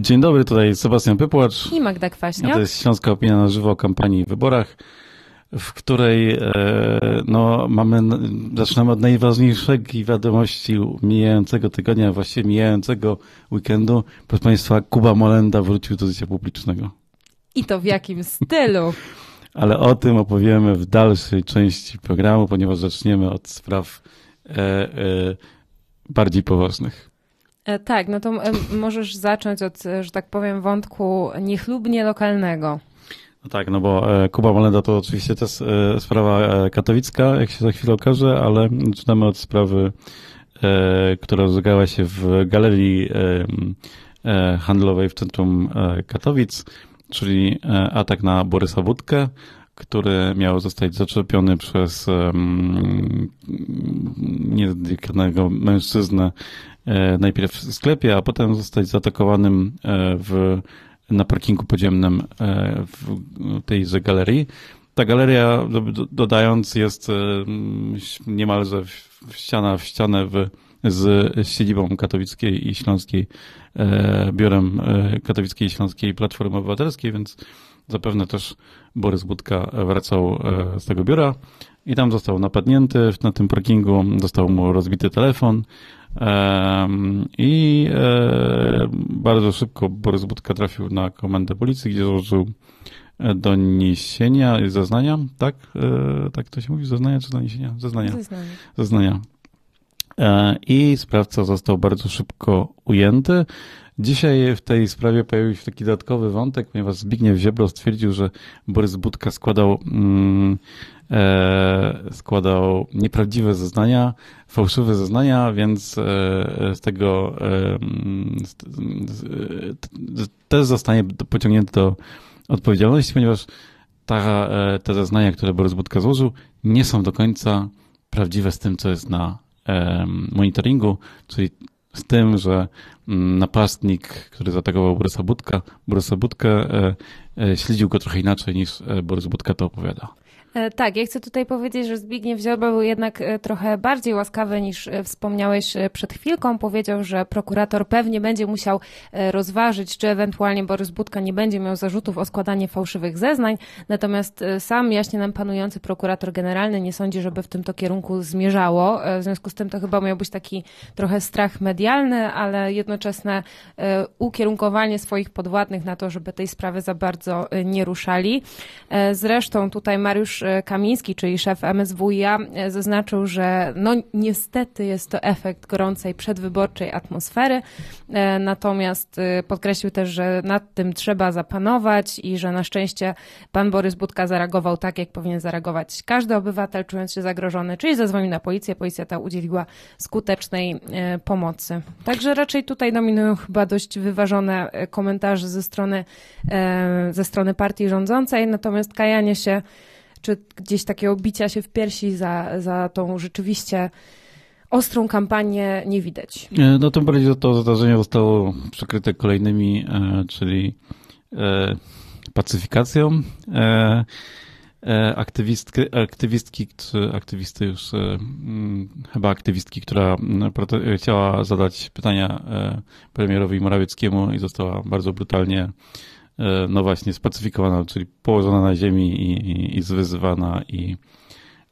Dzień dobry, tutaj Sebastian Pypłacz. I Magda Kwaśniak. To jest Śląska Opinia na żywo o kampanii i wyborach, w której e, no, mamy, zaczynamy od najważniejszej wiadomości mijającego tygodnia, właściwie mijającego weekendu. Proszę Państwa, Kuba Molenda wrócił do życia publicznego. I to w jakim stylu? Ale o tym opowiemy w dalszej części programu, ponieważ zaczniemy od spraw e, e, bardziej poważnych. E, tak, no to możesz zacząć od, że tak powiem, wątku niechlubnie lokalnego. No tak, no bo e, Kuba Molenda to oczywiście też e, sprawa katowicka, jak się za chwilę okaże, ale zaczynamy od sprawy, która rozegrała się w galerii handlowej w centrum Katowic, czyli atak na Borysa Budkę, który miał zostać zaczepiony przez um, mężczyznę E, najpierw w sklepie, a potem zostać zaatakowanym e, w, na parkingu podziemnym e, w tejże galerii. Ta galeria, dodając, jest niemalże ściana w ścianę w, z siedzibą katowickiej i śląskiej, biurem katowickiej i śląskiej Platformy Obywatelskiej, więc zapewne też Borys Budka wracał z tego biura i tam został napadnięty na tym parkingu, został mu rozbity telefon, i e, bardzo szybko Borys Budka trafił na komendę policji, gdzie złożył e, doniesienia i zeznania, tak? E, tak to się mówi? Zeznania czy doniesienia? Zeznania. Zeznania. zeznania. I sprawca został bardzo szybko ujęty. Dzisiaj w tej sprawie pojawił się taki dodatkowy wątek, ponieważ Zbigniew Ziebro stwierdził, że Borys Budka składał mm, E, składał nieprawdziwe zeznania, fałszywe zeznania, więc e, z tego e, też zostanie pociągnięty do odpowiedzialności, ponieważ ta, te zeznania, które Borys Budka złożył, nie są do końca prawdziwe z tym, co jest na monitoringu, czyli z tym, że napastnik, który zaatakował Borysa Budka, Borysa Budkę, śledził go trochę inaczej niż Borys Budka to opowiada. E, tak, ja chcę tutaj powiedzieć, że Zbigniew Ziobro był jednak e, trochę bardziej łaskawy niż e, wspomniałeś przed chwilką. Powiedział, że prokurator pewnie będzie musiał rozważyć, czy ewentualnie Borys Budka nie będzie miał zarzutów o składanie fałszywych zeznań. Natomiast sam jaśnie nam panujący prokurator generalny nie sądzi, żeby w tym to kierunku zmierzało. W związku z tym to chyba miał być taki trochę strach medialny, ale jednoczesne ukierunkowanie swoich podwładnych na to, żeby tej sprawy za bardzo nie ruszali. Zresztą tutaj Mariusz E, Kamiński, czyli szef MSWiA, e, zaznaczył, że no niestety jest to efekt gorącej przedwyborczej atmosfery, e, natomiast podkreślił też, że nad tym trzeba zapanować i że na szczęście pan Borys Budka zareagował tak, jak powinien zareagować każdy obywatel, czując się zagrożony, czyli zadzwonił na policję, policja ta udzieliła skutecznej pomocy. Także raczej tutaj dominują chyba dość wyważone komentarze ze strony, ze strony partii rządzącej, natomiast kajanie się czy gdzieś takiego bicia się w piersi za, za tą rzeczywiście ostrą kampanię nie widać. E, no tym bardziej, to zdarzenie zostało przykryte kolejnymi, e, czyli e, pacyfikacją. Aktywistki, aktywistki czy aktywisty już, mm, chyba aktywistki, która mm, chciała zadać pytania premierowi Morawieckiemu i została bardzo brutalnie no właśnie, spacyfikowana, czyli położona na ziemi i, i, i zwyzywana i,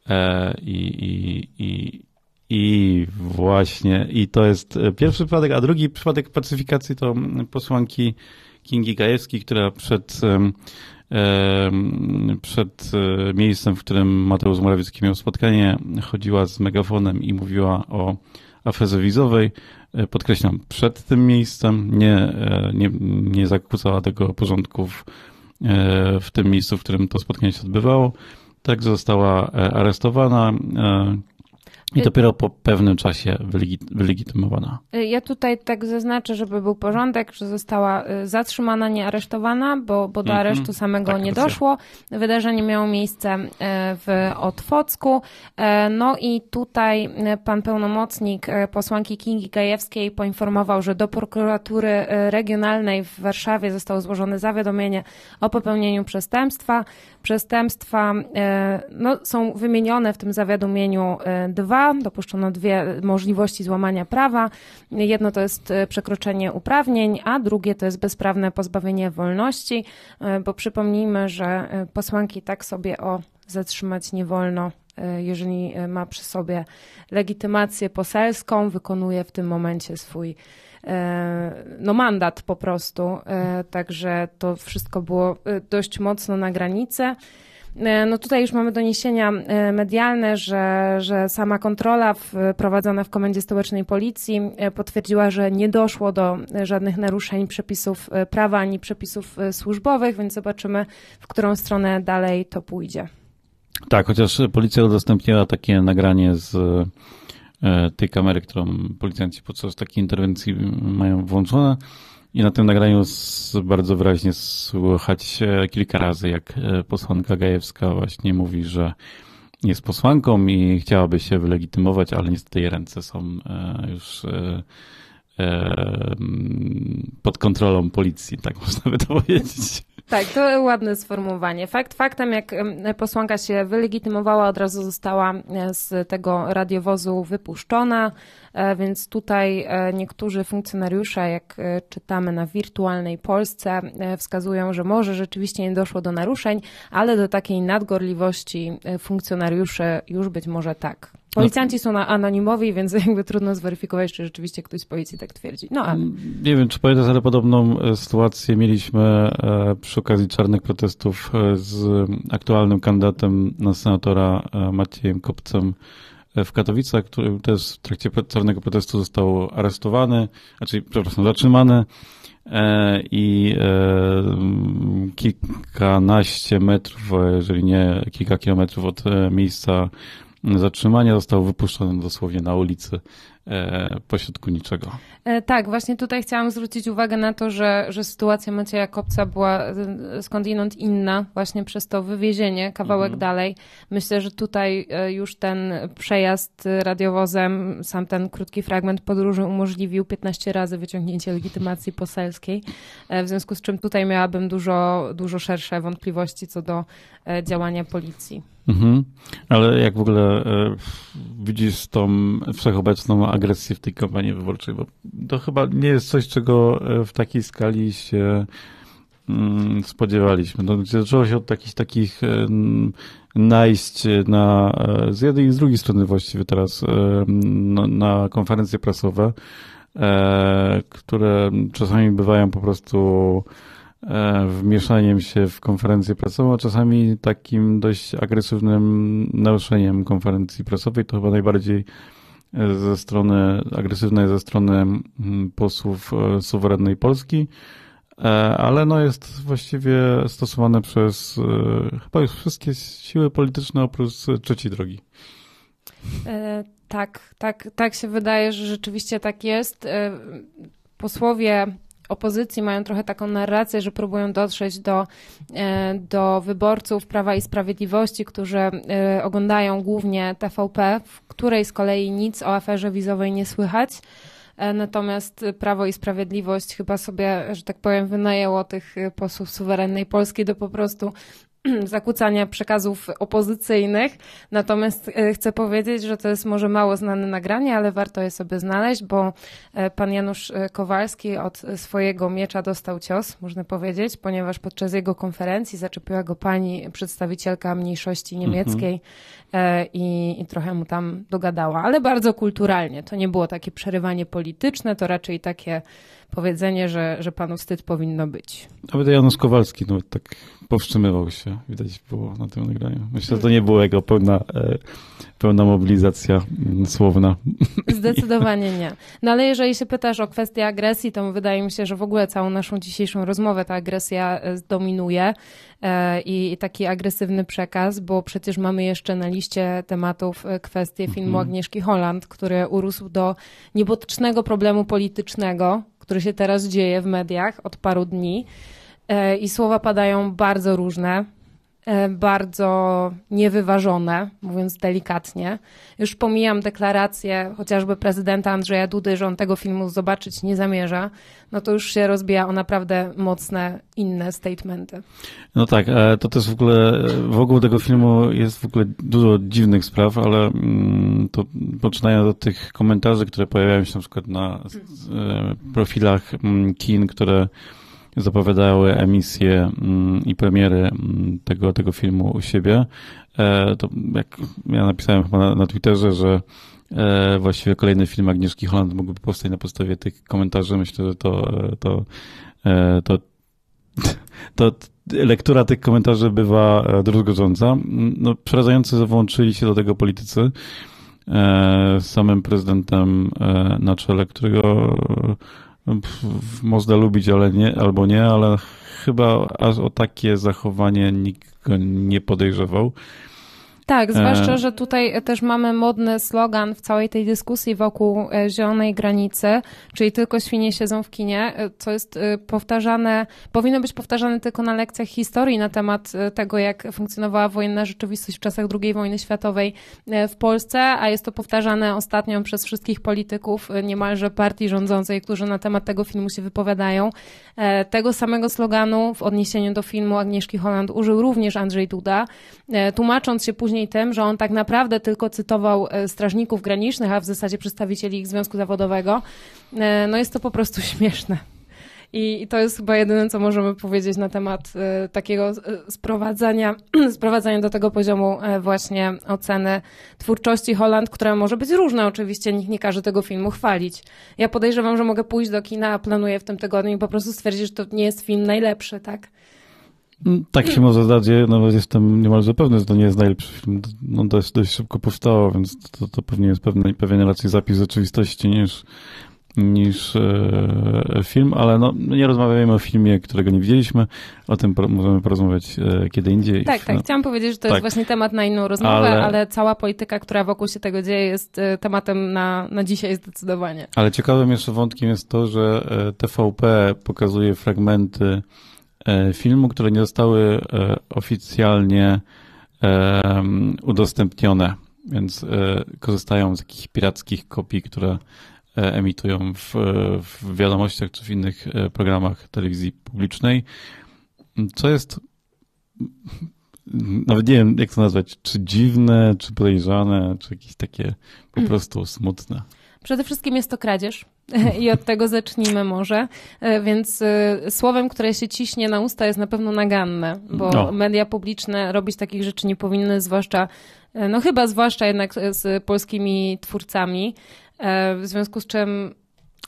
e, i, i, i, i właśnie, i to jest pierwszy przypadek, a drugi przypadek pacyfikacji to posłanki Kingi Gajewskiej, która przed, przed e, miejscem, w którym Mateusz Morawiecki miał spotkanie, chodziła z megafonem i mówiła o aferze wizowej. E, podkreślam, przed tym miejscem nie, e, nie, nie zakłócała tego porządku w, e, w tym miejscu, w którym to spotkanie się odbywało. Tak została aresztowana. I dopiero po pewnym czasie wylegitymowana. Ja tutaj tak zaznaczę, żeby był porządek, że została y, zatrzymana, nie aresztowana, bo, bo do mhm. aresztu samego tak, nie doszło. Wydarzenie miało miejsce y, w Otwocku. Y, no i tutaj pan pełnomocnik posłanki Kingi Gajewskiej poinformował, że do prokuratury regionalnej w Warszawie zostało złożone zawiadomienie o popełnieniu przestępstwa. Przestępstwa no, są wymienione w tym zawiadomieniu dwa Dopuszczono dwie możliwości złamania prawa. Jedno to jest przekroczenie uprawnień, a drugie to jest bezprawne pozbawienie wolności, bo przypomnijmy, że posłanki tak sobie o zatrzymać nie wolno jeżeli ma przy sobie legitymację poselską, wykonuje w tym momencie swój E, no mandat po prostu. E, także to wszystko było e, dość mocno na granicy. No tutaj już mamy doniesienia medialne, że, że sama kontrola prowadzona w Komendzie Stołecznej Policji potwierdziła, że nie doszło do żadnych naruszeń przepisów prawa ani przepisów służbowych, więc zobaczymy, w którą stronę dalej to pójdzie. Tak, chociaż policja udostępniła takie nagranie z E, tej kamery, którą policjanci podczas takiej interwencji mają włączone. I na tym nagraniu bardzo wyraźnie słychać kilka razy, jak e, posłanka Gajewska właśnie mówi, że jest posłanką i chciałaby się wylegitymować, ale niestety jej ręce są e, już pod kontrolą policji, tak można by to powiedzieć. Tak, to ładne sformułowanie. Fakt faktem, jak posłanka się wylegitymowała, od razu została e, z tego radiowozu wypuszczona, e, więc tutaj e, niektórzy funkcjonariusze, jak czytamy na wirtualnej Polsce, wskazują, że może rzeczywiście nie doszło do naruszeń, ale do takiej nadgorliwości funkcjonariuszy już być może tak. Policjanci są anonimowi, więc jakby trudno zweryfikować, czy rzeczywiście ktoś z policji tak twierdzi. No ale. Nie wiem, czy pamiętasz, ale podobną e, sytuację mieliśmy e, przy okazji czarnych protestów e, z aktualnym kandydatem na senatora Maciejem Kopcem w Katowicach, który też w trakcie czarnego protestu został aresztowany, znaczy, przepraszam, zatrzymany i kilkanaście metrów, jeżeli nie kilka kilometrów od miejsca zatrzymania został wypuszczony dosłownie na ulicy e, pośrodku niczego. E, tak, właśnie tutaj chciałam zwrócić uwagę na to, że, że sytuacja Macieja Kopca była e, skądinąd inna, właśnie przez to wywiezienie kawałek mhm. dalej. Myślę, że tutaj już ten przejazd radiowozem, sam ten krótki fragment podróży umożliwił 15 razy wyciągnięcie legitymacji poselskiej, w związku z czym tutaj miałabym dużo, dużo szersze wątpliwości co do działania policji. Mhm. Ale jak w ogóle e, widzisz tą wszechobecną agresję w tej kampanii wyborczej? Bo to chyba nie jest coś, czego e, w takiej skali się mm, spodziewaliśmy. No, zaczęło się od takich takich e, najść na, z jednej i z drugiej strony właściwie teraz na, na konferencje prasowe, które czasami bywają po prostu E, wmieszaniem się w konferencję prasową, a czasami takim dość agresywnym naruszeniem konferencji prasowej. To chyba najbardziej e, ze strony, agresywnej ze strony mm, posłów e, suwerennej Polski, ale no jest właściwie stosowane przez chyba już wszystkie siły polityczne oprócz trzeciej drogi. Tak, tak, tak się wydaje, że rzeczywiście tak jest. Posłowie opozycji mają trochę taką narrację, że próbują dotrzeć do, e, do wyborców Prawa i Sprawiedliwości, którzy e, oglądają głównie TVP, w której z kolei nic o aferze wizowej nie słychać. E, natomiast Prawo i Sprawiedliwość chyba sobie, że tak powiem, wynajęło tych posłów suwerennej Polski do po prostu zakłócania przekazów opozycyjnych. Natomiast e, chcę powiedzieć, że to jest może mało znane nagranie, ale warto je sobie znaleźć, bo e, pan Janusz e, Kowalski od swojego miecza dostał cios, można powiedzieć, ponieważ podczas jego konferencji zaczepiła go pani przedstawicielka mniejszości niemieckiej mhm. i, i trochę mu tam dogadała, ale bardzo kulturalnie. To nie było takie przerywanie polityczne, to raczej takie powiedzenie, że, że panu wstyd powinno być. Nawet Janusz Kowalski nawet tak powstrzymywał się, widać było na tym nagraniu. Myślę, że to nie była jego pełna, e, pełna mobilizacja mm, słowna. Zdecydowanie nie. No ale jeżeli się pytasz o kwestię agresji, to wydaje mi się, że w ogóle całą naszą dzisiejszą rozmowę ta agresja e, zdominuje e, i taki agresywny przekaz, bo przecież mamy jeszcze na liście tematów kwestię filmu mhm. Agnieszki Holland, który urósł do niebotycznego problemu politycznego, który się teraz dzieje w mediach od paru dni. E, I słowa padają bardzo różne. E, bardzo niewyważone, mówiąc delikatnie. Już pomijam deklarację chociażby prezydenta Andrzeja Dudy, że on tego filmu zobaczyć nie zamierza, no to już się rozbija o naprawdę mocne inne statementy. No tak, e, to też w ogóle, wokół tego filmu jest w ogóle dużo dziwnych spraw, ale mm, to poczynając od tych komentarzy, które pojawiają się na przykład na e, profilach mm, kin, które zapowiadały emisję mm, i premiery tego, tego filmu u siebie, e, to jak ja napisałem chyba na, na Twitterze, że właściwie kolejny film Agnieszki Holland mógłby powstać na podstawie tych komentarzy. Myślę, że to, to, to to lektura tych komentarzy bywa e, druzgodząca. No, przerażająco włączyli się do tego politycy e, z samym prezydentem e, na czele, którego można lubić ale nie, albo nie, ale chyba aż o takie zachowanie nikt go nie podejrzewał. Tak, zwłaszcza, e. że tutaj też mamy modny slogan w całej tej dyskusji wokół e, zielonej granicy, czyli tylko świnie siedzą w kinie, e, co jest powtarzane, powinno być powtarzane tylko na lekcjach historii na temat tego, jak funkcjonowała wojenna rzeczywistość w czasach II wojny światowej w Polsce, a jest to powtarzane ostatnio przez wszystkich polityków niemalże partii rządzącej, którzy na temat tego filmu się wypowiadają. Tego samego sloganu w odniesieniu do filmu Agnieszki Holland użył również Andrzej Duda, tłumacząc się później później tym, że on tak naprawdę tylko cytował e, strażników granicznych, a w zasadzie przedstawicieli ich związku zawodowego, e, no jest to po prostu śmieszne. I, to jest chyba jedyne, co możemy powiedzieć na temat e, takiego sprowadzania, sprowadzania do tego poziomu właśnie oceny twórczości Holland, która może być różna oczywiście, nikt nie każe tego filmu chwalić. Ja podejrzewam, że mogę pójść do kina, planuję w tym tygodniu i po prostu stwierdzić, że to nie jest film najlepszy, tak? Tak się może zdać, nawet jestem niemalże pewny, że to nie jest najlepszy film. No dość, dość szybko powstało, więc to, to pewnie jest pewien, pewien raczej zapis rzeczywistości niż, niż e, film, ale no, nie rozmawiajmy o filmie, którego nie widzieliśmy. O tym możemy porozmawiać e, kiedy indziej. Tak, tak. No. Chciałam powiedzieć, że to tak. jest właśnie temat na inną rozmowę, ale... ale... cała polityka, która wokół się tego dzieje, jest e, tematem na, na dzisiaj zdecydowanie. Ale ciekawym jeszcze wątkiem jest to, że e, TVP pokazuje fragmenty filmu, które nie zostały e, oficjalnie e, udostępnione, więc korzystają z takich pirackich kopii, które emitują w, w wiadomościach czy w innych programach telewizji publicznej, co jest nawet nie wiem, jak to nazwać, czy dziwne, czy podejrzane, czy jakieś takie po prostu smutne. Przede wszystkim jest to kradzież. I od tego zacznijmy może. E, więc e, słowem, które się ciśnie na usta jest na pewno naganne, bo no. media publiczne robić takich rzeczy nie powinny, zwłaszcza, e, no chyba zwłaszcza jednak z polskimi twórcami. W związku z czym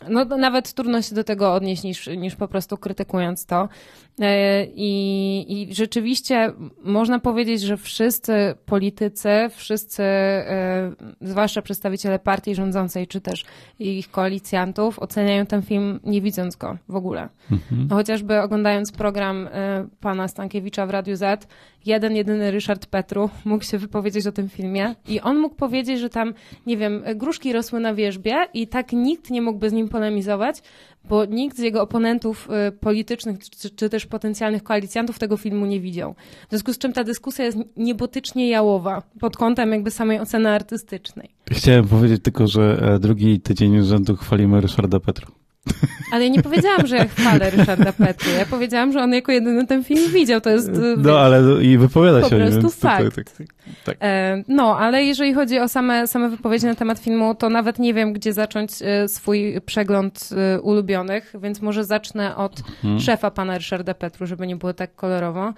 no, nawet trudno się do tego odnieść niż, niż po prostu krytykując to. E, I, I rzeczywiście można powiedzieć, że wszyscy politycy, wszyscy, e, zwłaszcza przedstawiciele partii rządzącej, czy też ich koalicjantów, oceniają ten film nie widząc go w ogóle. Mhm. No, chociażby oglądając program e, pana Stankiewicza w Radiu Z, jeden, jedyny Ryszard Petru mógł się wypowiedzieć o tym filmie i on mógł powiedzieć, że tam, nie wiem, gruszki rosły na wierzbie i tak nikt nie mógłby z nim polemizować, bo nikt z jego oponentów y, politycznych czy, czy, też potencjalnych koalicjantów tego filmu nie widział. W związku z czym ta dyskusja jest niebotycznie jałowa pod kątem jakby samej oceny artystycznej. Chciałem powiedzieć tylko, że e, drugi tydzień rzędu chwalimy Ryszarda Petru. Ale ja nie powiedziałam, że ja chwalę Ryszarda Petru. Ja powiedziałam, że on jako jedyny ten film widział. To jest. No, ale i wypowiada po się. Po prostu fakt. Tak, tak, tak, e, no, ale jeżeli chodzi o same, same wypowiedzi na temat filmu, to nawet nie wiem, gdzie zacząć e, swój przegląd e, ulubionych, więc może zacznę od hmm. szefa pana Ryszarda Petru, żeby nie było tak kolorowo,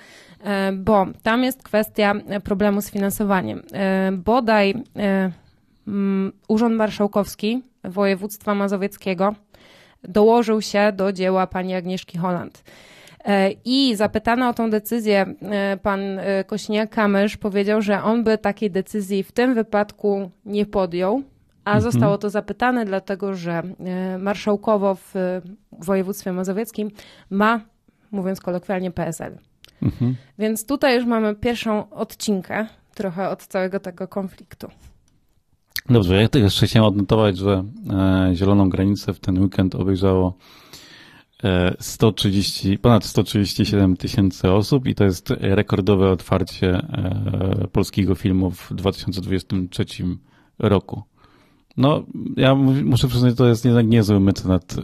bo tam jest kwestia problemu z finansowaniem. Bodaj Urząd Marszałkowski Województwa Mazowieckiego dołożył się do dzieła pani Agnieszki Holland. E, I zapytano o tą decyzję, e, pan e, Kośniak-Kamysz powiedział, że on by takiej decyzji w tym wypadku nie podjął, a mhm. zostało to zapytane dlatego, że marszałkowo w województwie mazowieckim ma, mówiąc kolokwialnie, PSL. Mhm. Więc tutaj już mamy pierwszą odcinkę trochę od całego tego konfliktu. Dobrze, ja jeszcze chciałem odnotować, że e, Zieloną Granicę w ten weekend obejrzało 130, ponad 137 tysięcy osób i to jest rekordowe otwarcie polskiego filmu w 2023 roku. No, ja muszę przyznać, to jest jednak niezły mecenat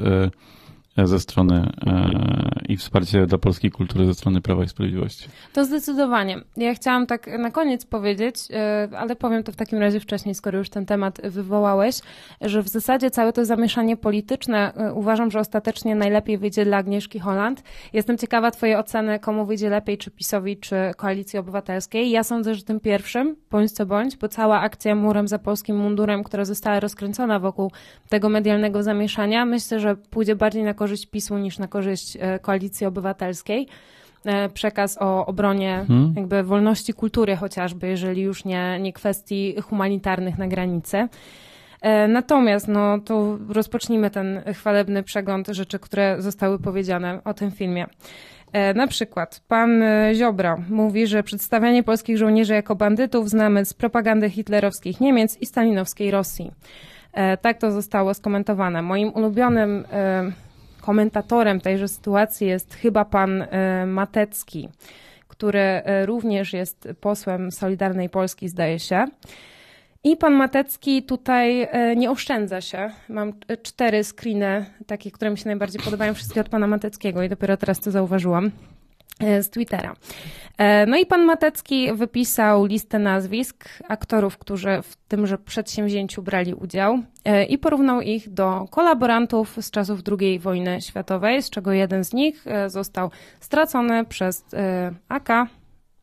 ze strony e, i wsparcie dla polskiej kultury ze strony Prawa i Sprawiedliwości. To zdecydowanie. Ja chciałam tak na koniec powiedzieć, e, ale powiem to w takim razie wcześniej, skoro już ten temat wywołałeś, że w zasadzie całe to zamieszanie polityczne e, uważam, że ostatecznie najlepiej wyjdzie dla Agnieszki Holland. Jestem ciekawa twojej oceny, komu wyjdzie lepiej, czy PiSowi, czy Koalicji Obywatelskiej. Ja sądzę, że tym pierwszym, bądź co bądź, bo cała akcja murem za polskim mundurem, która została rozkręcona wokół tego medialnego zamieszania, myślę, że pójdzie bardziej na korzyść korzyść PiSu niż na korzyść e, koalicji obywatelskiej. E, przekaz o obronie hmm. jakby wolności kultury chociażby, jeżeli już nie, nie kwestii humanitarnych na granicy. E, natomiast, no to rozpocznijmy ten chwalebny przegląd rzeczy, które zostały powiedziane o tym filmie. Na przykład pan Ziobro mówi, że przedstawianie polskich żołnierzy jako bandytów znamy z propagandy hitlerowskich Niemiec i stalinowskiej Rosji. Tak to zostało skomentowane. Moim ulubionym komentatorem tejże sytuacji jest chyba pan e, Matecki, który e, również jest posłem Solidarnej Polski, zdaje się. I pan Matecki tutaj e, nie oszczędza się. Mam cztery screeny, takie, które mi się najbardziej podobają, wszystkie od pana Mateckiego i dopiero teraz to zauważyłam. E, z Twittera. E, no i pan Matecki wypisał listę nazwisk aktorów, którzy w tymże przedsięwzięciu brali udział e, i porównał ich do kolaborantów z czasów II wojny światowej, z czego jeden z nich został stracony przez AK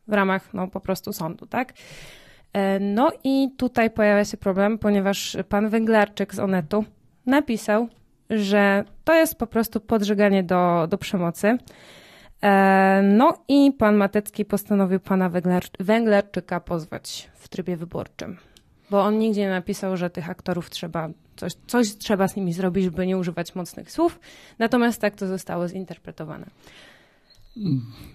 w ramach no, po prostu sądu, tak? No i tutaj pojawia się problem, ponieważ pan Węglarczyk z Onetu napisał, że to jest po prostu podżeganie do, do przemocy. E, no i pan Matecki postanowił pana Węglerczyka pozwać w trybie wyborczym, bo on nigdzie nie napisał, że tych aktorów trzeba, coś, coś trzeba z nimi zrobić, żeby nie używać mocnych słów, natomiast tak to zostało zinterpretowane.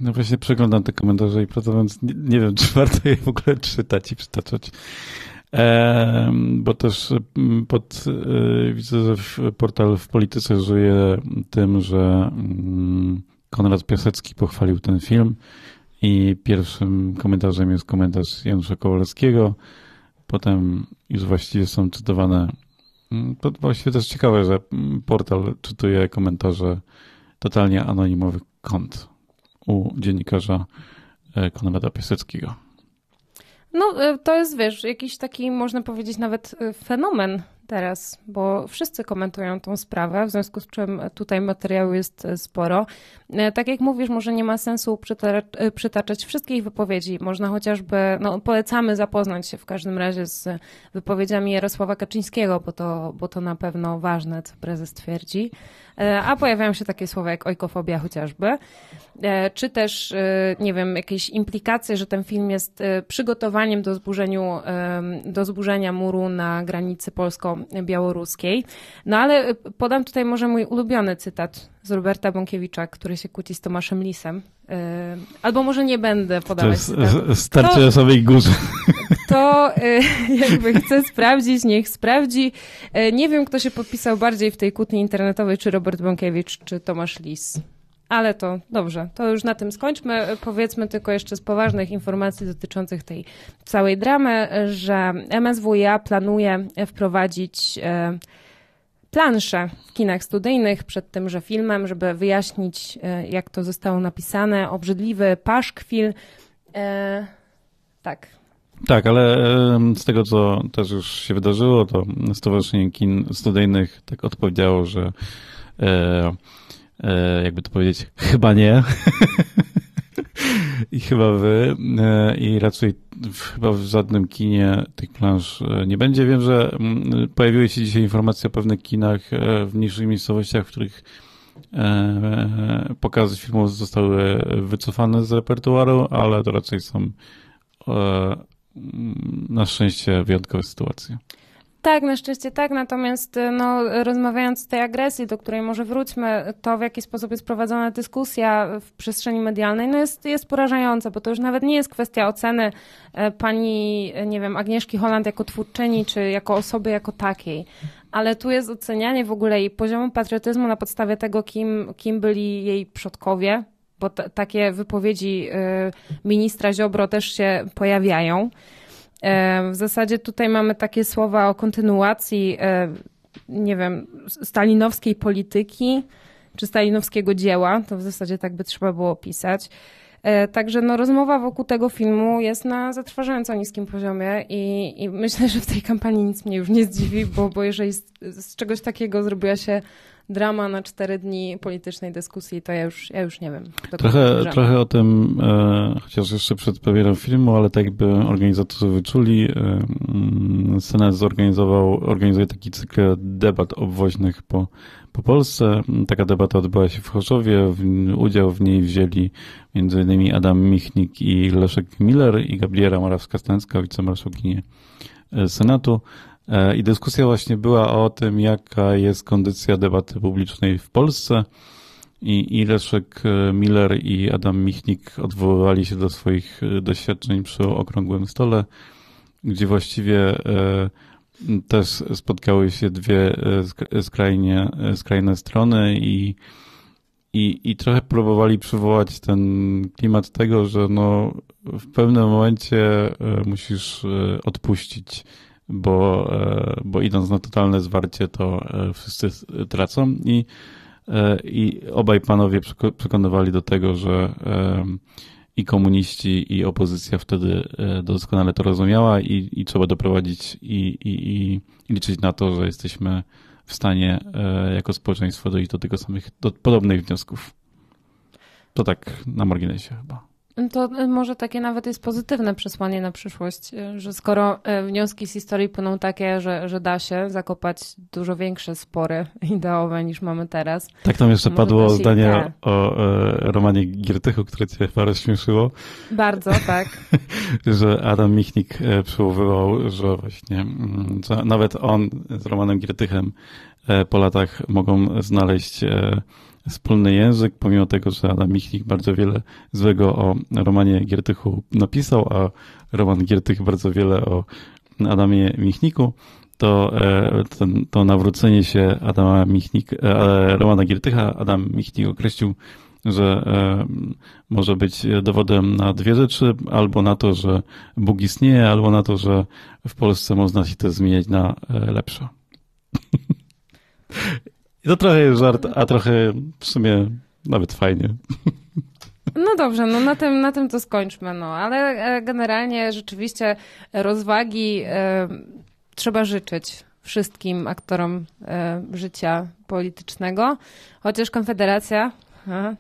No właśnie przeglądam te komentarze i mówiąc nie, nie, wiem, czy warto je w ogóle czytać i przytaczać. E, bo też mm, pod, e, widzę, że portal w polityce żyje tym, że mm, Konrad Piasecki pochwalił ten film i pierwszym komentarzem jest komentarz Janusza Kowalskiego. Potem już właściwie są cytowane. Mm, to właściwie też ciekawe, że portal czytuje komentarze totalnie anonimowych kont u dziennikarza e, Konrada Piaseckiego. No, e, to jest, wiesz, jakiś taki, można powiedzieć, nawet e, fenomen teraz, bo wszyscy komentują tą sprawę, w związku z czym tutaj materiału jest e, sporo. Tak jak mówisz, może nie ma sensu przytaczać wszystkich wypowiedzi. Można chociażby, no polecamy zapoznać się w każdym razie z wypowiedziami Jarosława Kaczyńskiego, bo to, bo to na pewno ważne, co prezes twierdzi. A pojawiają się takie słowa jak ojkofobia chociażby. E, czy też, e, nie wiem, jakieś implikacje, że ten film jest e, przygotowaniem do, zburzeniu, do zburzenia muru na granicy polsko-białoruskiej. No ale podam tutaj może mój ulubiony cytat z Roberta Bąkiewicza, który się kłóci z Tomaszem Lisem. Albo może nie będę podawać To jest starcie o samej górze. To jakby chcę sprawdzić, niech sprawdzi. Nie wiem, kto się podpisał bardziej w tej kłótni internetowej, czy Robert Bąkiewicz, czy Tomasz Lis. Ale to dobrze, to już na tym skończmy. Powiedzmy tylko jeszcze z poważnych informacji dotyczących tej całej dramy, że MSWiA planuje wprowadzić planszę w kinach studyjnych przed tymże filmem, żeby wyjaśnić, e, jak to zostało napisane. Obrzydliwy paszkwil. E, tak. Tak, ale z tego, co też już się wydarzyło, to Stowarzyszenie Kin Studyjnych tak odpowiedziało, że E, jakby to powiedzieć, chyba nie. I chyba wy. E, I raczej chyba w żadnym kinie tych plansz e, nie będzie. Wiem, że mm, pojawiły się dzisiaj informacje o pewnych kinach w mniejszych miejscowościach, w których pokazy filmów zostały wycofane z repertuaru, ale to raczej są na szczęście wyjątkowe sytuacje. Tak, na szczęście tak, natomiast y, no, rozmawiając o tej agresji, do której może wróćmy, to w jaki sposób jest prowadzona dyskusja w przestrzeni medialnej, no jest, jest porażająca, bo to już nawet nie jest kwestia oceny e, pani, nie wiem, Agnieszki Holland jako twórczyni, czy jako osoby jako takiej, ale tu jest ocenianie w ogóle jej poziomu patriotyzmu na podstawie tego, kim, kim byli jej przodkowie, bo t- takie wypowiedzi y, ministra Ziobro też się pojawiają. E, w zasadzie tutaj mamy takie słowa o kontynuacji, e, nie wiem, stalinowskiej polityki czy stalinowskiego dzieła. To w zasadzie tak by trzeba było opisać. E, także no, rozmowa wokół tego filmu jest na zatrważająco niskim poziomie i, i myślę, że w tej kampanii nic mnie już nie zdziwi, bo, bo jeżeli z, z czegoś takiego zrobiła się drama na cztery dni politycznej dyskusji, to ja już, ja już nie wiem. Trochę, trochę o tym, e, chociaż jeszcze przed premierą filmu, ale tak jakby organizatorzy wyczuli, e, mm, Senat zorganizował, organizuje taki cykl debat obwoźnych po, po Polsce. Taka debata odbyła się w Chorzowie. W, udział w niej wzięli m.in. Adam Michnik i Leszek Miller i Gabriela Morawska-Stęcka, wicemarszałkini Senatu. E, I dyskusja właśnie była o tym, jaka jest kondycja debaty publicznej w Polsce. I, I Leszek e, Miller i Adam Michnik odwoływali się do swoich e, doświadczeń przy okrągłym stole, gdzie właściwie też spotkały się dwie skrajnie, skrajne strony i, i, i trochę próbowali przywołać ten klimat tego, że no w pewnym momencie musisz odpuścić bo, e, bo idąc na totalne zwarcie, to e, wszyscy tracą i, e, i obaj panowie przekonywali do tego, że i komuniści, i opozycja wtedy doskonale to rozumiała i, i trzeba doprowadzić i, i, i liczyć na to, że jesteśmy w stanie jako społeczeństwo dojść do tego samych, do podobnych wniosków. To tak na marginesie chyba. To e, może takie nawet jest pozytywne przesłanie na przyszłość, e, że skoro e, wnioski z historii płyną takie, że, że da się zakopać dużo większe spory ideowe niż mamy teraz. Tak tam jeszcze padło zdanie o, o Romanie Giertychu, które cię chyba rozśmieszyło. Bardzo, tak. że Adam Michnik przywoływał, że właśnie mm, że nawet on z Romanem Giertychem po latach mogą znaleźć wspólny język, pomimo tego, że Adam Michnik bardzo wiele złego o Romanie Giertychu napisał, a Roman Giertych bardzo wiele o Adamie Michniku, to, e, ten, to nawrócenie się Adama Michnik, e, Romana Giertycha, Adam Michnik określił, że e, może być dowodem na dwie rzeczy, albo na to, że Bóg istnieje, albo na to, że w Polsce można się to zmieniać na lepsze. To trochę jest żart, a trochę w sumie nawet fajnie. No dobrze, no na tym, na tym to skończmy, no ale e, generalnie rzeczywiście rozwagi e, trzeba życzyć wszystkim aktorom e, życia politycznego, chociaż Konfederacja,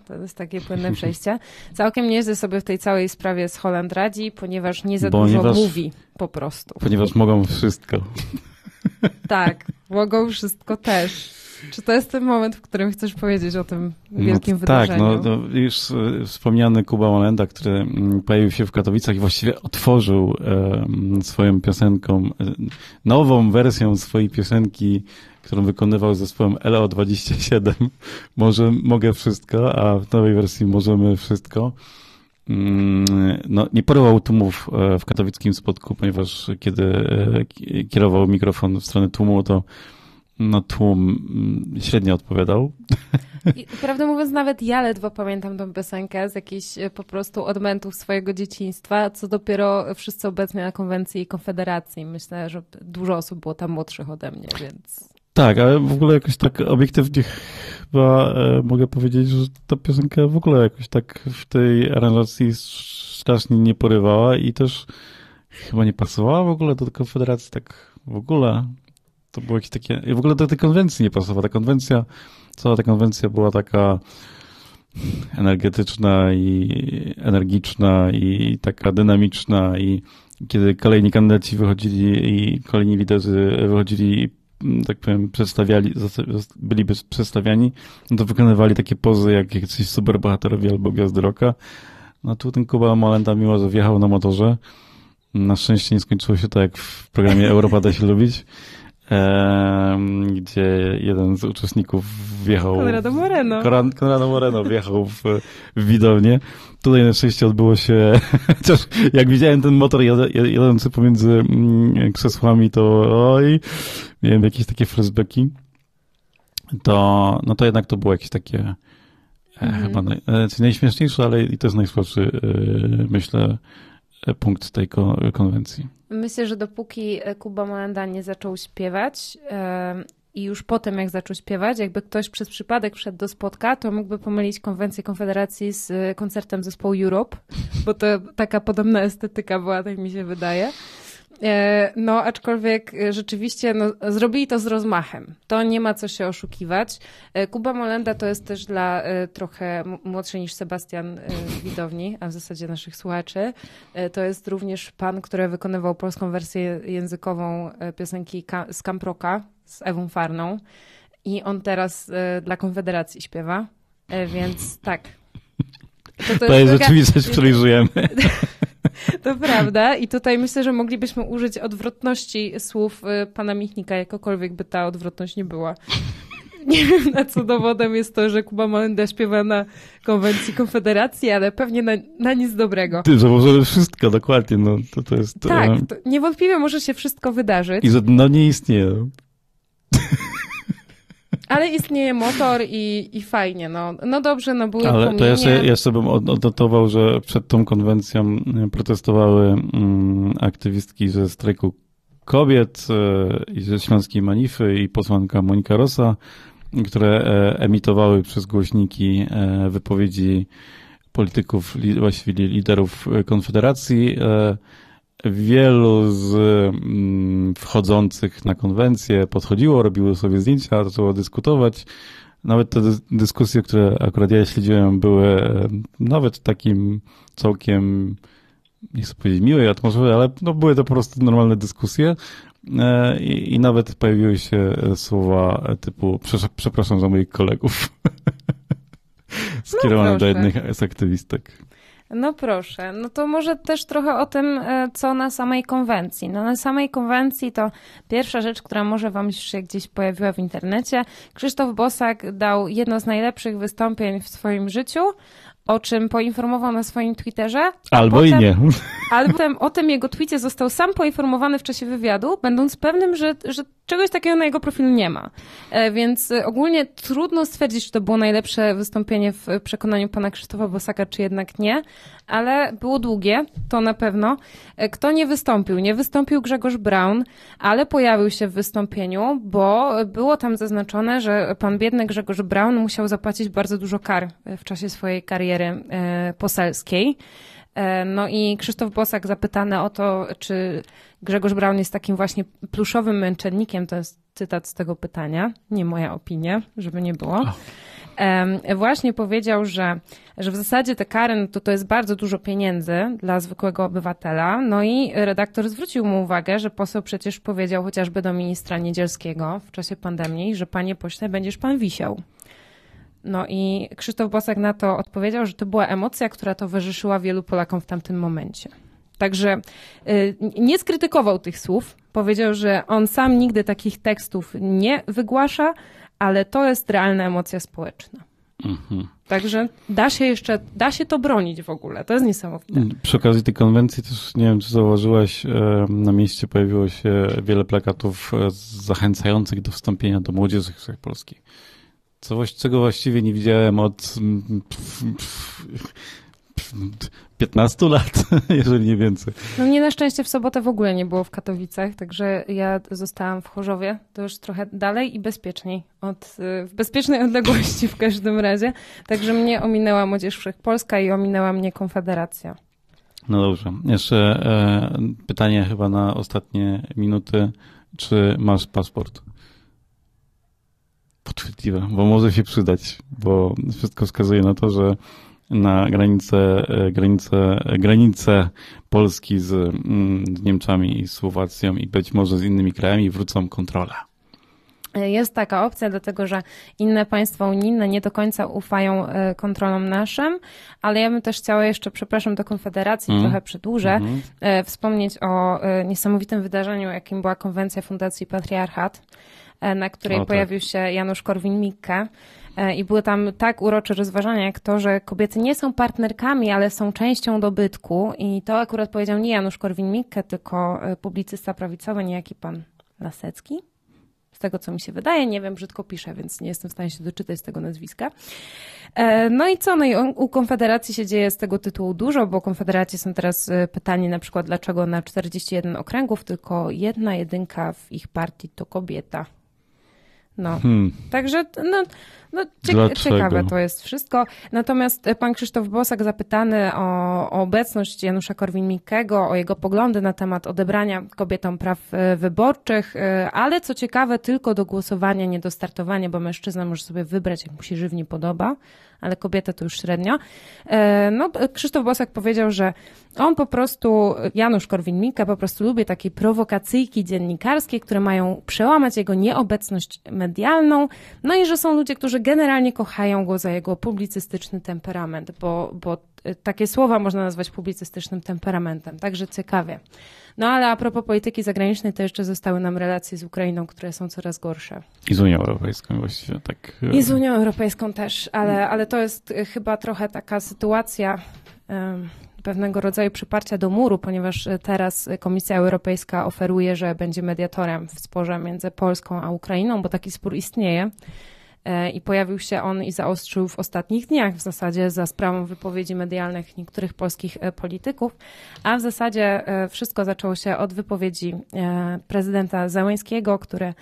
to jest takie płynne przejście, całkiem nieźle sobie w tej całej sprawie z Holand radzi, ponieważ nie za ponieważ, dużo mówi po prostu. Ponieważ mogą wszystko. Tak, mogą wszystko też. Czy to jest ten moment, w którym chcesz powiedzieć o tym wielkim no, wydarzeniu? Tak, no, no już e, wspomniany Kuba Malenda, który mm, pojawił się w Katowicach i właściwie otworzył e, swoją piosenką, e, nową wersją swojej piosenki, którą wykonywał zespołem LO27. Może mogę wszystko, a w nowej wersji możemy wszystko. Mm, no, nie porwał tłumów e, w katowickim spotku, ponieważ kiedy kierował mikrofon w stronę tłumu, to no tłum mm, średnio odpowiadał. I, prawdę mówiąc, nawet ja ledwo pamiętam tę piosenkę z jakichś e, po prostu odmentów swojego dzieciństwa, co dopiero wszyscy obecni na konwencji Konfederacji. Myślę, że dużo osób było tam młodszych ode mnie, więc... Tak, ale w ogóle jakoś tak obiektywnie chyba e, mogę powiedzieć, że ta piosenka w ogóle jakoś tak w tej aranżacji strasznie nie porywała i też chyba nie pasowała w ogóle do Konfederacji tak w ogóle. To było jakieś takie... I w ogóle do tej konwencji nie pasowała. Ta konwencja, cała ta konwencja była taka energetyczna i energiczna i taka dynamiczna i kiedy kolejni kandydaci wychodzili i kolejni liderzy wychodzili tak powiem, przedstawiali, byliby przedstawiani, no to wykonywali takie pozy jak jacyś superbohaterowie albo gwiazdy roka. No tu ten Kuba Malenda, mimo że wjechał na motorze, na szczęście nie skończyło się tak jak w programie Europa da się lubić, gdzie jeden z uczestników wjechał... Conrado Moreno. Conrado Moreno wjechał w, w widownię. Tutaj na szczęście odbyło się, chociaż jak widziałem ten motor jadący pomiędzy mm, krzesłami, to oj, miałem jakieś takie flashbacki. To, no to jednak to było jakieś takie mm. chyba naj, e, najśmieszniejsze, ale i to jest najsłabszy, e, myślę, punkt tej konwencji. Myślę, że dopóki Kuba Molenda nie zaczął śpiewać i już potem jak zaczął śpiewać, jakby ktoś przez przypadek wszedł do spotka, to mógłby pomylić konwencję Konfederacji z koncertem zespołu Europe, bo to taka podobna estetyka była, tak mi się wydaje. E, no, aczkolwiek e, rzeczywiście no, zrobili to z rozmachem. To nie ma co się oszukiwać. E, Kuba Molenda to jest też dla trochę młodszy niż Sebastian widowni, a w zasadzie naszych słuchaczy. To jest również pan, który wykonywał polską wersję językową piosenki z Kamproka z Ewą Farną. I on teraz dla Konfederacji śpiewa. Więc tak. To, to, to jest, jest rzeczywistość, w której żyjemy. To prawda. I tutaj myślę, że moglibyśmy użyć odwrotności słów y, pana Michnika, jakokolwiek by ta odwrotność nie była. Nie wiem, na co dowodem jest to, że Kuba Malenda śpiewa na konwencji Konfederacji, ale pewnie na, na nic dobrego. Ty, że może wszystko, dokładnie, no to, to jest... Tak, to niewątpliwie może się wszystko wydarzyć. I że no nie istnieje. Ale istnieje motor i, i fajnie, no. No dobrze, no były Ale to ja sobie, ja sobie bym odnotował, że przed tą konwencją mm, protestowały mm, aktywistki ze strajku kobiet e, i ze Śląskiej Manify i posłanka Monika Rosa, które e, emitowały przez głośniki e, wypowiedzi polityków, właściwie liderów Konfederacji, wielu z mm, wchodzących na konwencję podchodziło, robiło sobie zdjęcia, zaczęło dyskutować. Nawet te dyskusje, które akurat ja śledziłem, były nawet takim całkiem, nie chcę powiedzieć miłej atmosfery, ale no, były to po prostu normalne dyskusje. E, I, I, nawet pojawiły się słowa typu przepraszam za moich kolegów. Skierowane no do jednych z aktywistek. No proszę, no to może też trochę o tym, e, co na samej konwencji. No na samej konwencji to pierwsza rzecz, która może wam się gdzieś pojawiła w internecie. Krzysztof Bosak dał jedno z najlepszych wystąpień w swoim życiu, o czym poinformował na swoim Twitterze. Albo potem, i nie. Albo o tym jego tweetie został sam poinformowany w czasie wywiadu, będąc pewnym, że, że czegoś takiego na jego profilu nie ma. E, więc ogólnie trudno stwierdzić, czy to było najlepsze wystąpienie w przekonaniu pana Krzysztofa Bosaka, czy jednak nie, ale było długie, to na pewno. E, kto nie wystąpił? Nie wystąpił Grzegorz Braun, ale pojawił się w wystąpieniu, bo było tam zaznaczone, że pan biedny Grzegorz Braun musiał zapłacić bardzo dużo kar w czasie swojej kariery e, poselskiej. E, no i Krzysztof Bosak zapytany o to, czy Grzegorz Braun jest takim właśnie pluszowym męczennikiem, to jest cytat z tego pytania, nie moja opinia, żeby nie było. Właśnie powiedział, że, że w zasadzie te kary no to, to jest bardzo dużo pieniędzy dla zwykłego obywatela. No i redaktor zwrócił mu uwagę, że poseł przecież powiedział chociażby do ministra Niedzielskiego w czasie pandemii, że panie pośle, będziesz pan wisiał. No i Krzysztof Bosak na to odpowiedział, że to była emocja, która towarzyszyła wielu Polakom w tamtym momencie. Także y, nie skrytykował tych słów. Powiedział, że on sam nigdy takich tekstów nie wygłasza, ale to jest realna emocja społeczna. Mhm. Także da się jeszcze, da się to bronić w ogóle. To jest niesamowite. Przy okazji tej konwencji też, nie wiem, czy zauważyłeś, e, na mieście pojawiło się wiele plakatów e, zachęcających do wstąpienia do młodzieży polskiej. Co, czego właściwie nie widziałem od 15 lat, jeżeli nie więcej. No mnie na szczęście w sobotę w ogóle nie było w Katowicach, także ja zostałam w Chorzowie, to już trochę dalej i bezpieczniej, od, w bezpiecznej odległości w każdym razie. Także mnie ominęła Młodzież Wszechpolska i ominęła mnie Konfederacja. No dobrze. Jeszcze e, pytanie chyba na ostatnie minuty. Czy masz paszport? Podchwytliwe, bo może się przydać, bo wszystko wskazuje na to, że na granicę, e, granicę, granicę Polski z, mm, z Niemczami i Słowacją i być może z innymi krajami wrócą kontrole. Jest taka opcja, dlatego że inne państwa unijne nie do końca ufają e, kontrolom naszym, ale ja bym też chciała jeszcze, przepraszam, do Konfederacji mm. trochę przedłużę, mm -hmm. wspomnieć o e, niesamowitym wydarzeniu, jakim była konwencja Fundacji Patriarchat, na której o, tak. pojawił się Janusz Korwin-Mikke. I były tam tak urocze rozważania, jak to, że kobiety nie są partnerkami, ale są częścią dobytku. I to akurat powiedział nie Janusz Korwin-Mikke, tylko publicysta prawicowy, niejaki pan Lasecki z tego co mi się wydaje. Nie wiem, brzydko piszę, więc nie jestem w stanie się doczytać z tego nazwiska. E, no i co? No i u Konfederacji się dzieje z tego tytułu dużo, bo Konfederacji są teraz e, pytanie na przykład, dlaczego na 41 okręgów tylko jedna jedynka w ich partii to kobieta. No, hmm. także no, no ciekawe to jest wszystko. Natomiast pan Krzysztof Bosak zapytany o, o obecność Janusza Korwin-Mikkego, o jego poglądy na temat odebrania kobietom praw e, wyborczych, e, ale co ciekawe tylko do głosowania, nie do startowania, bo mężczyzna może sobie wybrać, jak mu się żywnie podoba ale kobieta to już średnio. E, no, Krzysztof Bosak powiedział, że on po prostu, Janusz Korwin-Mikke po prostu lubi takie prowokacyjki dziennikarskie, które mają przełamać jego nieobecność medialną, no i że są ludzie, którzy generalnie kochają go za jego publicystyczny temperament, bo, bo e, takie słowa można nazwać publicystycznym temperamentem, także ciekawie. No ale a propos polityki zagranicznej, to jeszcze zostały nam relacje z Ukrainą, które są coraz gorsze. I z Unią Europejską właściwie, tak. E, I z Unią Europejską też, ale, ale to jest e, chyba trochę taka sytuacja um, pewnego rodzaju przyparcia do muru, ponieważ teraz Komisja Europejska oferuje, że będzie mediatorem w sporze między Polską a Ukrainą, bo taki spór istnieje. E, i pojawił się on i zaostrzył w ostatnich dniach w zasadzie za sprawą wypowiedzi medialnych niektórych polskich e, polityków, a w zasadzie e, wszystko zaczęło się od wypowiedzi prezydenta Załęskiego, który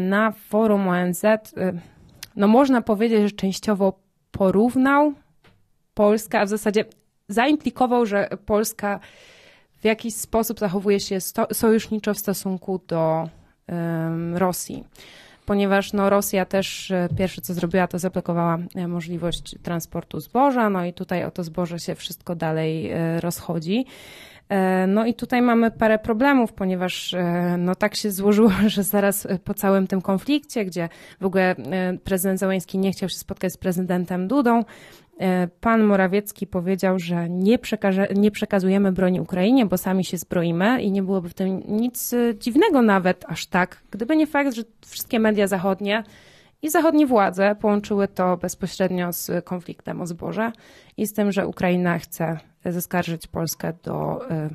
na forum ONZ, no można powiedzieć, że częściowo porównał Polskę, a w zasadzie zaimplikował, że Polska w jakiś sposób zachowuje się sojuszniczo w stosunku do Rosji ponieważ no, Rosja też e, pierwsze co zrobiła, to zablokowała e, możliwość transportu zboża, no i tutaj o to zboże się wszystko dalej e, rozchodzi. No i tutaj mamy parę problemów, ponieważ no tak się złożyło, że zaraz po całym tym konflikcie, gdzie w ogóle prezydent Załański nie chciał się spotkać z prezydentem Dudą, pan Morawiecki powiedział, że nie, przekaże, nie przekazujemy broni Ukrainie, bo sami się zbroimy i nie byłoby w tym nic e, dziwnego nawet aż tak, gdyby nie fakt, że wszystkie media zachodnie i zachodnie władze połączyły to bezpośrednio z konfliktem o zboże i z tym, że Ukraina chce zaskarżyć Polskę do e,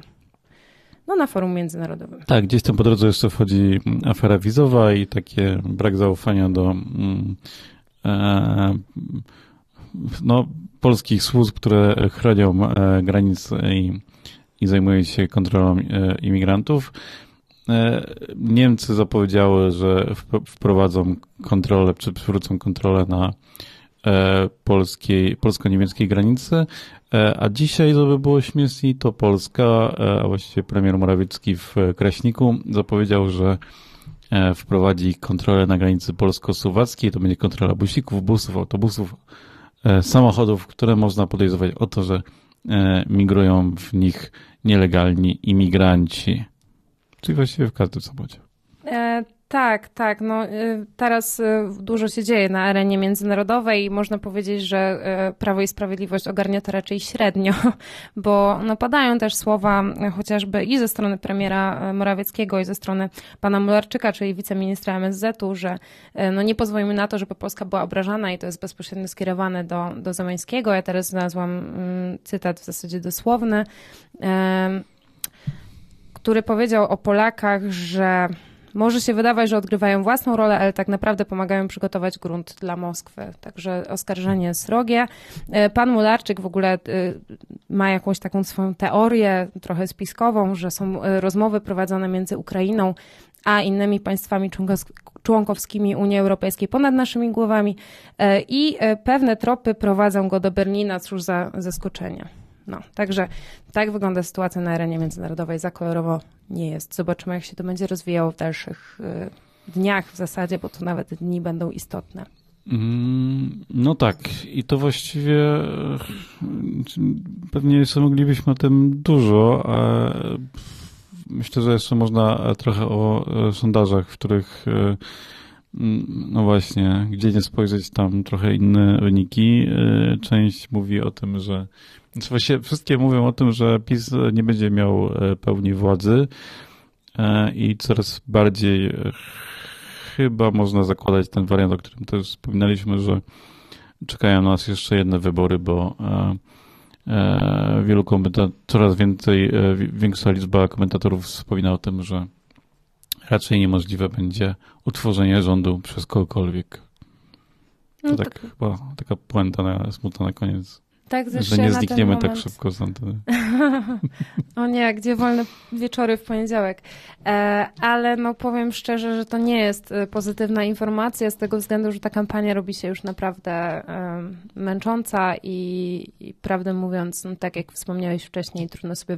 no, na forum międzynarodowym. Tak, gdzieś tam po drodze jeszcze wchodzi afera wizowa i takie brak zaufania do mm, e, no, polskich służb, które chronią e, granice i, i zajmują się kontrolą e, imigrantów. E, Niemcy zapowiedziały, że wprowadzą kontrolę, czy przywrócą kontrolę na polskiej, polsko-niemieckiej granicy, a dzisiaj, żeby było śmieszniej, to Polska, a właściwie premier Morawiecki w Kraśniku zapowiedział, że wprowadzi kontrolę na granicy polsko-słowackiej, to będzie kontrola busików, busów, autobusów, samochodów, które można podejrzewać o to, że e, migrują w nich nielegalni imigranci. Czyli właściwie w każdym samochodzie. E, tak, tak. No, y, teraz y, dużo się dzieje na arenie międzynarodowej i można powiedzieć, że y, Prawo i Sprawiedliwość ogarnia to raczej średnio, bo no, padają też słowa chociażby i ze strony premiera Morawieckiego, i ze strony pana Mularczyka, czyli wiceministra MSZ-u, że no, nie pozwolimy na to, żeby Polska była obrażana i to jest bezpośrednio skierowane do, do Zamańskiego. Ja teraz znalazłam mm, cytat w zasadzie dosłowny, który powiedział o Polakach, że może się wydawać, że odgrywają własną rolę, ale tak naprawdę pomagają przygotować grunt dla Moskwy. Także oskarżenie srogie. E, pan Mularczyk w ogóle e, ma jakąś taką swoją teorię, trochę spiskową, że są e, rozmowy prowadzone między Ukrainą a innymi państwami członkowskimi Unii Europejskiej ponad naszymi głowami i pewne tropy prowadzą go do Berlina, cóż za zaskoczenie. No, także tak wygląda sytuacja na arenie międzynarodowej. Za kolorowo nie jest. Zobaczymy, jak się to będzie rozwijało w dalszych y, dniach w zasadzie, bo to nawet dni będą istotne. Mm, no tak, i to właściwie y, pewnie jeszcze moglibyśmy o tym dużo, a myślę, że jeszcze można trochę o sondażach, w których Mm, no właśnie, gdzie nie spojrzeć, tam trochę inne wyniki. E, część mówi o tym, że. Znaczy właściwie wszystkie mówią o tym, że PiS nie będzie miał e, pełni władzy i coraz bardziej chyba można zakładać ten wariant, o którym też wspominaliśmy, że czekają nas jeszcze jedne wybory, bo wielu komentatorów, coraz więcej, większa liczba komentatorów wspomina o tym, że raczej niemożliwe będzie utworzenie rządu przez kogokolwiek. To no tak, tak chyba taka puenta na, smutna na koniec. Tak, że nie znikniemy tak szybko z anteny. o nie, gdzie wolne wieczory w poniedziałek. E, ale no powiem szczerze, że to nie jest e, pozytywna informacja z tego względu, że ta kampania robi się już naprawdę męcząca i, i prawdę mówiąc, no, tak jak wspomniałeś wcześniej, trudno sobie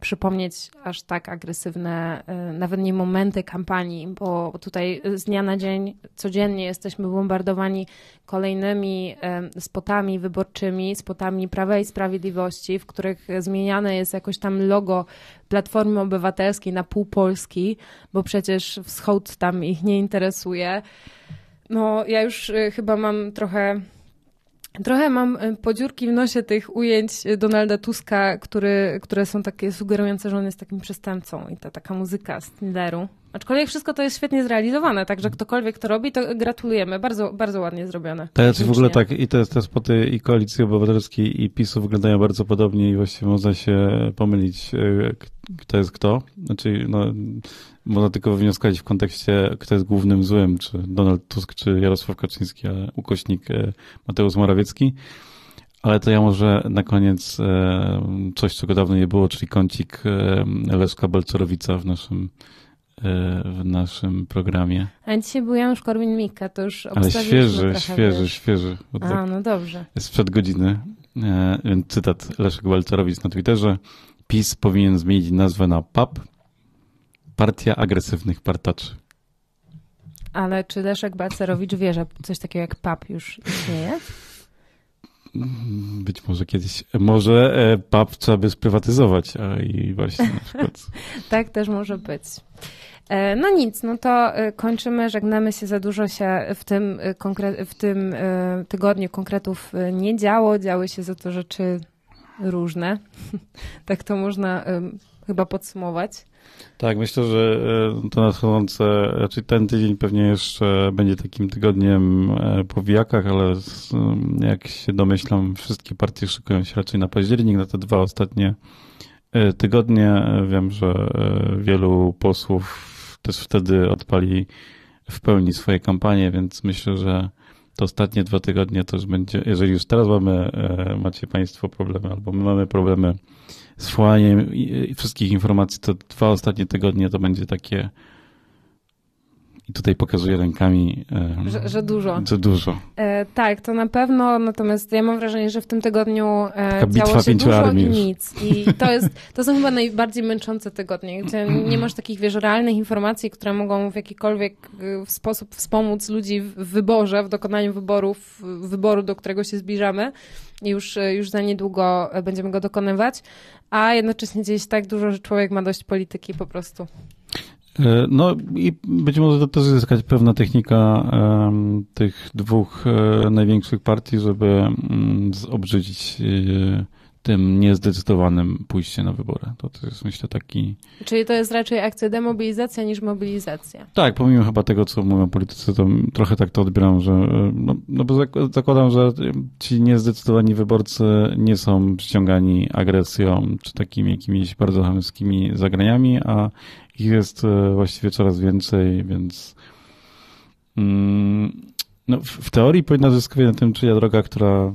przypomnieć aż tak agresywne, y, nawet nie momenty kampanii, bo tutaj z dnia na dzień, codziennie jesteśmy bombardowani kolejnymi y, spotami wyborczymi, spotami Prawa i Sprawiedliwości, w których zmieniane jest jakoś tam logo Platformy Obywatelskiej na pół Polski, bo przecież wschód tam ich nie interesuje. No, ja już y, chyba mam trochę Trochę mam e, podziurki w nosie tych ujęć Donalda Tuska, który, które są takie sugerujące, że on jest takim przestępcą i ta taka muzyka z Tinderu. Aczkolwiek wszystko to jest świetnie zrealizowane, także ktokolwiek to robi, to gratulujemy. Bardzo, bardzo ładnie zrobione. To jest w ogóle tak, i te, te spoty i Koalicji Obywatelskiej i PiSu wyglądają bardzo podobnie i właściwie można się pomylić, e, kto jest kto. Znaczy, no, można tylko wywnioskować w kontekście, kto jest głównym złym, czy Donald Tusk, czy Jarosław Kaczyński, ale ukośnik e, Mateusz Morawiecki. Ale to ja może na koniec e, coś, czego dawno nie było, czyli kącik Leszka Balcerowica w naszym w naszym programie. A dzisiaj był Janusz Korwin-Mikke, to już Ale świeży, świeży, wiesz. świeży. A, tak no dobrze. Jest sprzed godziny. Cytat Leszek Balcerowicz na Twitterze. PiS powinien zmienić nazwę na PAP, Partia Agresywnych Partaczy. Ale czy Leszek Balcerowicz wie, że coś takiego jak PAP już istnieje? Być może kiedyś, może e, PAP trzeba by sprywatyzować, a i właśnie na przykład. tak też może być. E, no nic, no to e, kończymy, żegnamy się, za dużo się w tym, w tym tygodniu konkretów nie działo, działy się za to rzeczy różne. tak to można chyba podsumować. Tak, myślę, że e, to nadchodzące, raczej ten tydzień pewnie jeszcze będzie takim tygodniem e, po wijakach, ale jak się domyślam, wszystkie partie szykują się raczej na październik, na te dwa ostatnie e, tygodnie. Wiem, że wielu posłów też wtedy odpali w pełni swoje kampanie, więc myślę, że to ostatnie dwa tygodnie to już będzie, jeżeli już teraz mamy, macie Państwo problemy, albo my mamy problemy z wchłaniem wszystkich informacji, to dwa ostatnie tygodnie to będzie takie i tutaj pokazuję rękami. Że, że dużo. Że dużo. E, tak, to na pewno, natomiast ja mam wrażenie, że w tym tygodniu e, Taka działo się dużo i nic. I to, jest, to są chyba najbardziej męczące tygodnie, gdzie nie masz takich, wiesz, realnych informacji, które mogą w jakikolwiek e, sposób wspomóc ludzi w wyborze, w dokonaniu wyborów, wyboru, do którego się zbliżamy. Już, e, już za niedługo będziemy go dokonywać, a jednocześnie dzieje się tak dużo, że człowiek ma dość polityki po prostu. E, no i być może to też jest jakaś pewna technika tych dwóch e, największych partii, żeby um, zobrzydzić e, tym niezdecydowanym pójście na wybory. To, to jest myślę taki... Czyli to jest raczej akcja demobilizacja niż mobilizacja. Tak, pomimo chyba tego, co mówią politycy, to trochę tak to odbieram, że no, no bo zakładam, że ci niezdecydowani wyborcy nie są przyciągani agresją czy takimi jakimiś bardzo chamskimi zagraniami, a ich jest e, właściwie coraz więcej, więc mm, no, w teorii powinna zyskiwać na tym czyja droga, która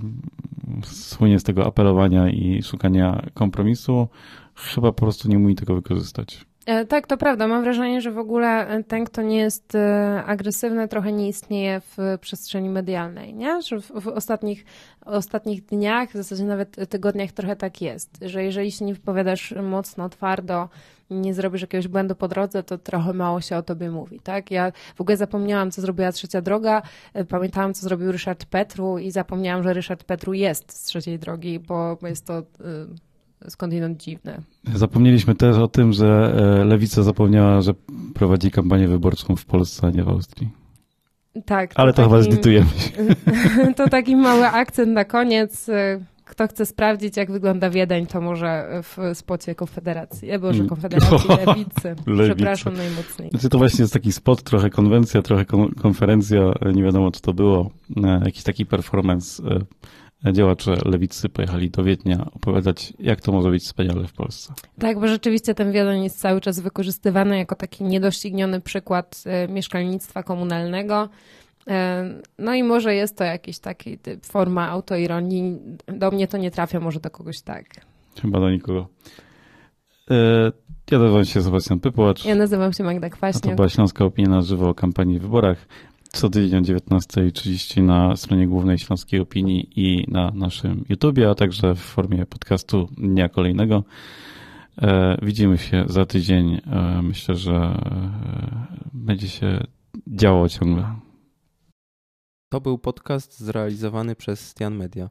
słynie z tego apelowania i szukania kompromisu, chyba po prostu nie umie tego wykorzystać. E, tak, to prawda. Mam wrażenie, że w ogóle ten, kto nie jest e, agresywny, trochę nie istnieje w przestrzeni medialnej, nie? Że w, w ostatnich, ostatnich dniach, w zasadzie nawet tygodniach trochę tak jest, że jeżeli się nie wypowiadasz mocno, twardo, nie zrobisz jakiegoś błędu po drodze, to trochę mało się o tobie mówi, tak? Ja w ogóle zapomniałam, co zrobiła Trzecia Droga, e, pamiętałam, co zrobił Ryszard Petru i zapomniałam, że Ryszard Petru jest z Trzeciej Drogi, bo jest to skądinąd dziwne. Zapomnieliśmy też o tym, że e, Lewica zapomniała, że prowadzi kampanię wyborczą w Polsce, a nie w Austrii. Tak. Ale to, taki, chyba zlitujemy To taki mały akcent na koniec. Kto chce sprawdzić, jak wygląda Wiedeń, to może w spocie Konfederacji. E, Boże, Mm. Konfederacji Lewicy. Lewicy. Przepraszam najmocniej. Znaczy to właśnie jest taki spot, trochę konwencja, trochę kon- konferencja, nie wiadomo co to było, e, jakiś taki performance. e, Działacze lewicy pojechali do Wiednia opowiadać, jak to może być wspaniale w Polsce. Tak, bo rzeczywiście ten Wiedeń jest cały czas wykorzystywany jako taki niedościgniony przykład e, mieszkalnictwa komunalnego. No i może jest to jakiś taki typ, forma autoironii. Do mnie to nie trafia, może do kogoś tak. Chyba do nikogo. E, Ja nazywam się Sebastian Pypłacz, Ja nazywam się Magda a to Kwaśniak. była Śląska Opinia na żywo o kampanii w wyborach. Co tydzień o 19.30 na stronie głównej Śląskiej Opinii i na naszym YouTubie, a także w formie podcastu dnia kolejnego. E, Widzimy się za tydzień. E, Myślę, że będzie się działo ciągle. To był podcast zrealizowany przez Stian Media.